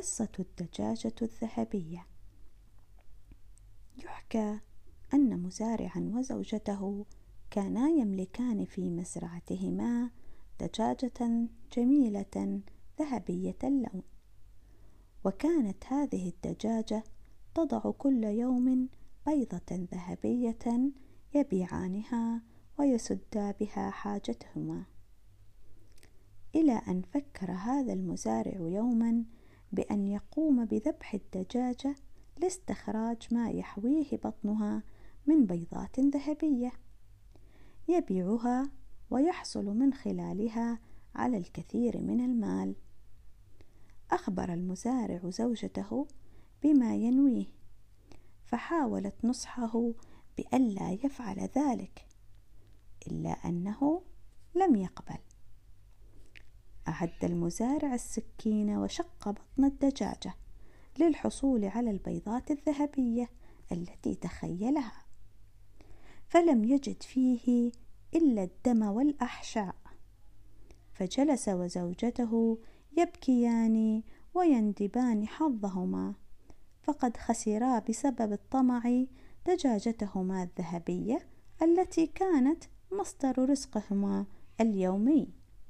قصة الدجاجة الذهبية. يحكى أن مزارعا وزوجته كانا يملكان في مزرعتهما دجاجة جميلة ذهبية اللون. وكانت هذه الدجاجة تضع كل يوم بيضة ذهبية يبيعانها ويسدا بها حاجتهما. إلى أن فكر هذا المزارع يوما بأن يقوم بذبح الدجاجة لاستخراج ما يحويه بطنها من بيضات ذهبية. يبيعها ويحصل من خلالها على الكثير من المال. أخبر المزارع زوجته بما ينويه فحاولت نصحه بألا يفعل ذلك إلا أنه لم يقبل. أعد المزارع السكين وشق بطن الدجاجة للحصول على البيضات الذهبية التي تخيلها. فلم يجد فيه إلا الدم والأحشاء. فجلس وزوجته يبكيان ويندبان حظهما. فقد خسرا بسبب الطمع دجاجتهما الذهبية التي كانت مصدر رزقهما اليومي.